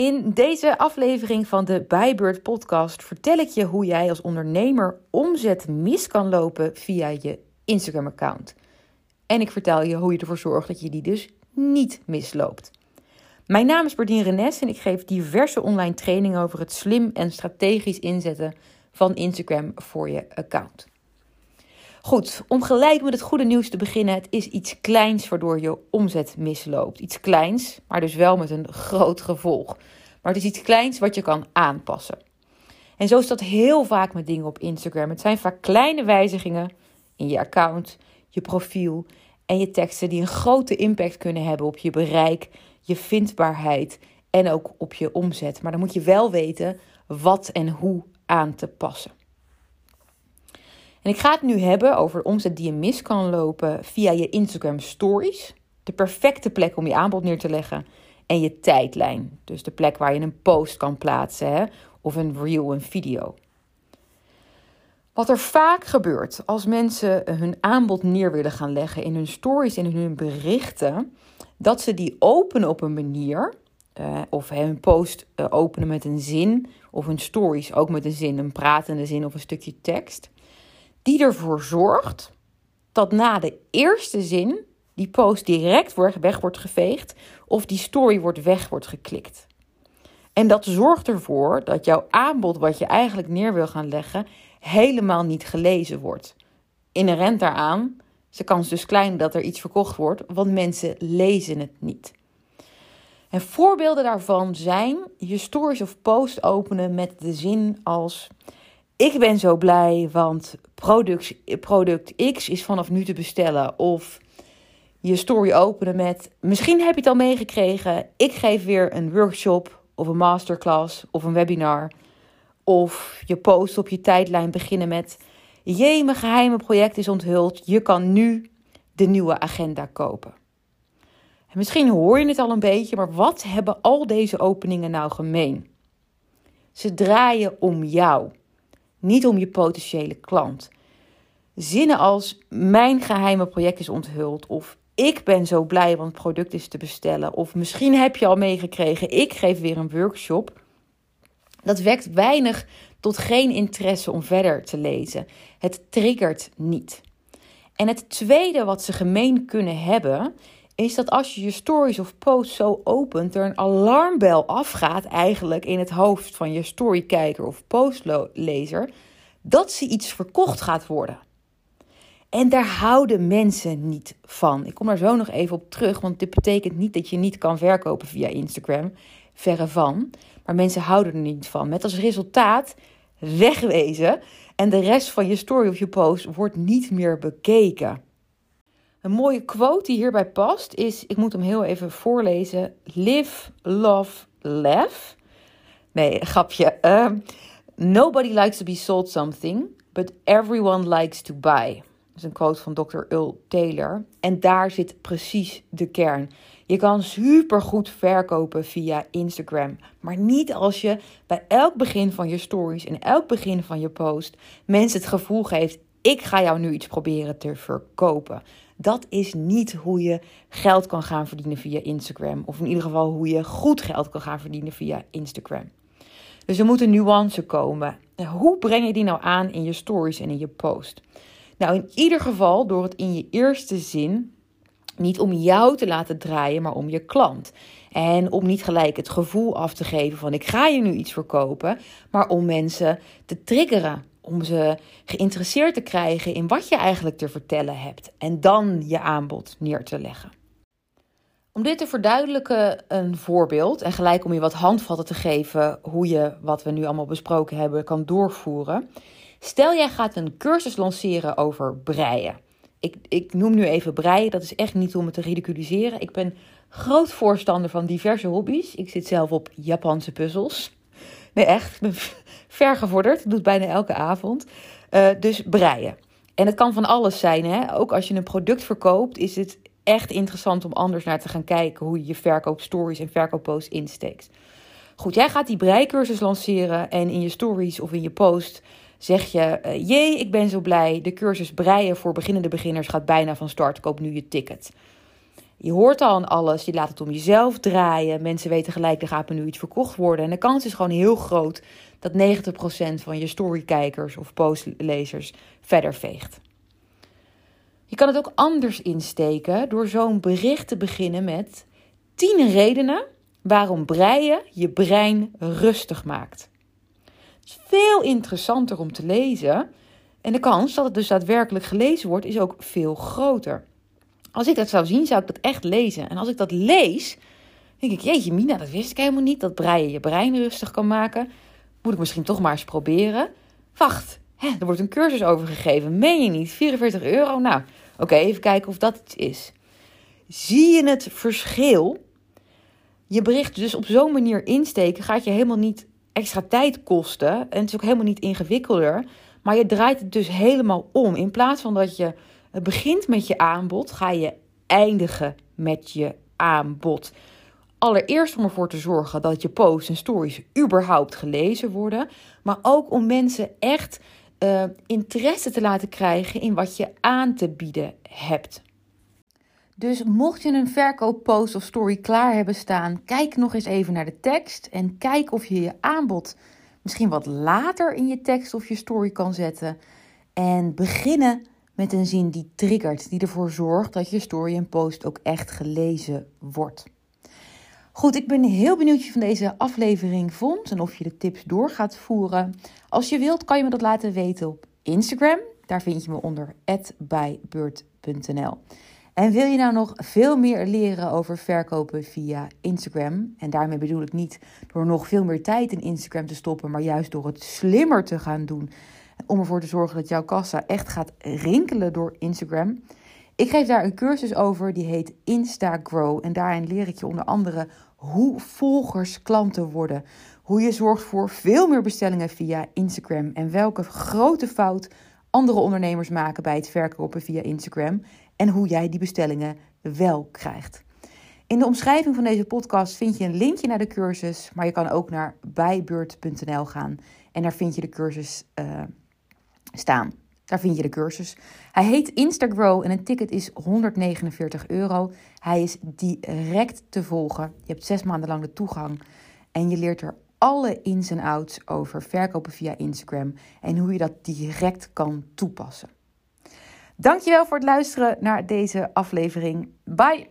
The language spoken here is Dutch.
In deze aflevering van de Bijbeurt podcast vertel ik je hoe jij als ondernemer omzet mis kan lopen via je Instagram account. En ik vertel je hoe je ervoor zorgt dat je die dus niet misloopt. Mijn naam is Berdien Renes en ik geef diverse online trainingen over het slim en strategisch inzetten van Instagram voor je account. Goed, om gelijk met het goede nieuws te beginnen. Het is iets kleins waardoor je omzet misloopt. Iets kleins, maar dus wel met een groot gevolg. Maar het is iets kleins wat je kan aanpassen. En zo is dat heel vaak met dingen op Instagram. Het zijn vaak kleine wijzigingen in je account, je profiel en je teksten die een grote impact kunnen hebben op je bereik, je vindbaarheid en ook op je omzet. Maar dan moet je wel weten wat en hoe aan te passen. En ik ga het nu hebben over de omzet die je mis kan lopen via je Instagram Stories. De perfecte plek om je aanbod neer te leggen. En je tijdlijn. Dus de plek waar je een post kan plaatsen hè? of een reel, een video. Wat er vaak gebeurt als mensen hun aanbod neer willen gaan leggen in hun stories en in hun berichten, dat ze die openen op een manier, uh, of hun post uh, openen met een zin, of hun stories ook met een zin, een pratende zin of een stukje tekst, die ervoor zorgt dat na de eerste zin die post direct weg wordt geveegd of die story wordt weg wordt geklikt. En dat zorgt ervoor dat jouw aanbod wat je eigenlijk neer wil gaan leggen helemaal niet gelezen wordt. Inherent daaraan is de kans dus klein dat er iets verkocht wordt, want mensen lezen het niet. En voorbeelden daarvan zijn je stories of post openen met de zin als ik ben zo blij, want product, product X is vanaf nu te bestellen. Of je story openen met, misschien heb je het al meegekregen, ik geef weer een workshop of een masterclass of een webinar. Of je post op je tijdlijn beginnen met, jee, mijn geheime project is onthuld, je kan nu de nieuwe agenda kopen. En misschien hoor je het al een beetje, maar wat hebben al deze openingen nou gemeen? Ze draaien om jou niet om je potentiële klant. Zinnen als mijn geheime project is onthuld of ik ben zo blij want het product is te bestellen of misschien heb je al meegekregen ik geef weer een workshop. Dat wekt weinig tot geen interesse om verder te lezen. Het triggert niet. En het tweede wat ze gemeen kunnen hebben is dat als je je stories of posts zo opent, er een alarmbel afgaat eigenlijk in het hoofd van je storykijker of postlezer, dat ze iets verkocht gaat worden. En daar houden mensen niet van. Ik kom daar zo nog even op terug, want dit betekent niet dat je niet kan verkopen via Instagram. Verre van. Maar mensen houden er niet van. Met als resultaat wegwezen en de rest van je story of je post wordt niet meer bekeken. Een mooie quote die hierbij past is: ik moet hem heel even voorlezen. Live, love, laugh. Nee, grapje. Uh, nobody likes to be sold something, but everyone likes to buy. Dat is een quote van Dr. Earl Taylor. En daar zit precies de kern. Je kan supergoed verkopen via Instagram. Maar niet als je bij elk begin van je stories en elk begin van je post mensen het gevoel geeft: ik ga jou nu iets proberen te verkopen. Dat is niet hoe je geld kan gaan verdienen via Instagram. Of in ieder geval hoe je goed geld kan gaan verdienen via Instagram. Dus er moet een nuance komen. Hoe breng je die nou aan in je stories en in je post? Nou, in ieder geval door het in je eerste zin niet om jou te laten draaien, maar om je klant. En om niet gelijk het gevoel af te geven van ik ga je nu iets verkopen, maar om mensen te triggeren om ze geïnteresseerd te krijgen in wat je eigenlijk te vertellen hebt en dan je aanbod neer te leggen. Om dit te verduidelijken, een voorbeeld en gelijk om je wat handvatten te geven hoe je wat we nu allemaal besproken hebben kan doorvoeren. Stel jij gaat een cursus lanceren over breien. Ik, ik noem nu even breien, dat is echt niet om het te ridiculiseren. Ik ben groot voorstander van diverse hobby's. Ik zit zelf op Japanse puzzels. Nee, echt. Ver gevorderd. Ik doe het bijna elke avond. Uh, dus breien. En het kan van alles zijn. Hè? Ook als je een product verkoopt, is het echt interessant om anders naar te gaan kijken hoe je je verkoopstories en verkoopposts insteekt. Goed, jij gaat die breikursus lanceren en in je stories of in je post zeg je: uh, Jee, ik ben zo blij. De cursus breien voor beginnende beginners gaat bijna van start. Koop nu je ticket. Je hoort al aan alles, je laat het om jezelf draaien. Mensen weten gelijk, er gaat nu iets verkocht worden. En de kans is gewoon heel groot dat 90% van je storykijkers of postlezers verder veegt. Je kan het ook anders insteken door zo'n bericht te beginnen met 10 redenen waarom breien je brein rustig maakt. Het is veel interessanter om te lezen en de kans dat het dus daadwerkelijk gelezen wordt is ook veel groter. Als ik dat zou zien, zou ik dat echt lezen. En als ik dat lees, denk ik, jeetje Mina, dat wist ik helemaal niet. Dat breien je brein rustig kan maken. Moet ik misschien toch maar eens proberen. Wacht, hè, er wordt een cursus over gegeven. Meen je niet? 44 euro? Nou, oké, even kijken of dat iets is. Zie je het verschil? Je bericht dus op zo'n manier insteken gaat je helemaal niet extra tijd kosten. En het is ook helemaal niet ingewikkelder. Maar je draait het dus helemaal om. In plaats van dat je het begint met je aanbod, ga je eindigen met je aanbod. Allereerst om ervoor te zorgen dat je posts en stories überhaupt gelezen worden, maar ook om mensen echt uh, interesse te laten krijgen in wat je aan te bieden hebt. Dus mocht je een verkooppost of story klaar hebben staan, kijk nog eens even naar de tekst en kijk of je je aanbod misschien wat later in je tekst of je story kan zetten. En beginnen met een zin die triggert, die ervoor zorgt dat je story en post ook echt gelezen wordt. Goed, ik ben heel benieuwd wat je van deze aflevering vond en of je de tips door gaat voeren. Als je wilt, kan je me dat laten weten op Instagram. Daar vind je me onder @bijbeurt.nl. En wil je nou nog veel meer leren over verkopen via Instagram? En daarmee bedoel ik niet door nog veel meer tijd in Instagram te stoppen, maar juist door het slimmer te gaan doen. Om ervoor te zorgen dat jouw kassa echt gaat rinkelen door Instagram. Ik geef daar een cursus over die heet Instagrow. En daarin leer ik je onder andere hoe volgers klanten worden. Hoe je zorgt voor veel meer bestellingen via Instagram. En welke grote fout andere ondernemers maken bij het verkopen via Instagram en hoe jij die bestellingen wel krijgt. In de omschrijving van deze podcast vind je een linkje naar de cursus, maar je kan ook naar bijbeurt.nl gaan en daar vind je de cursus uh, staan. Daar vind je de cursus. Hij heet Instagrow en een ticket is 149 euro. Hij is direct te volgen. Je hebt zes maanden lang de toegang en je leert er alle ins en outs over verkopen via Instagram en hoe je dat direct kan toepassen. Dankjewel voor het luisteren naar deze aflevering. Bye!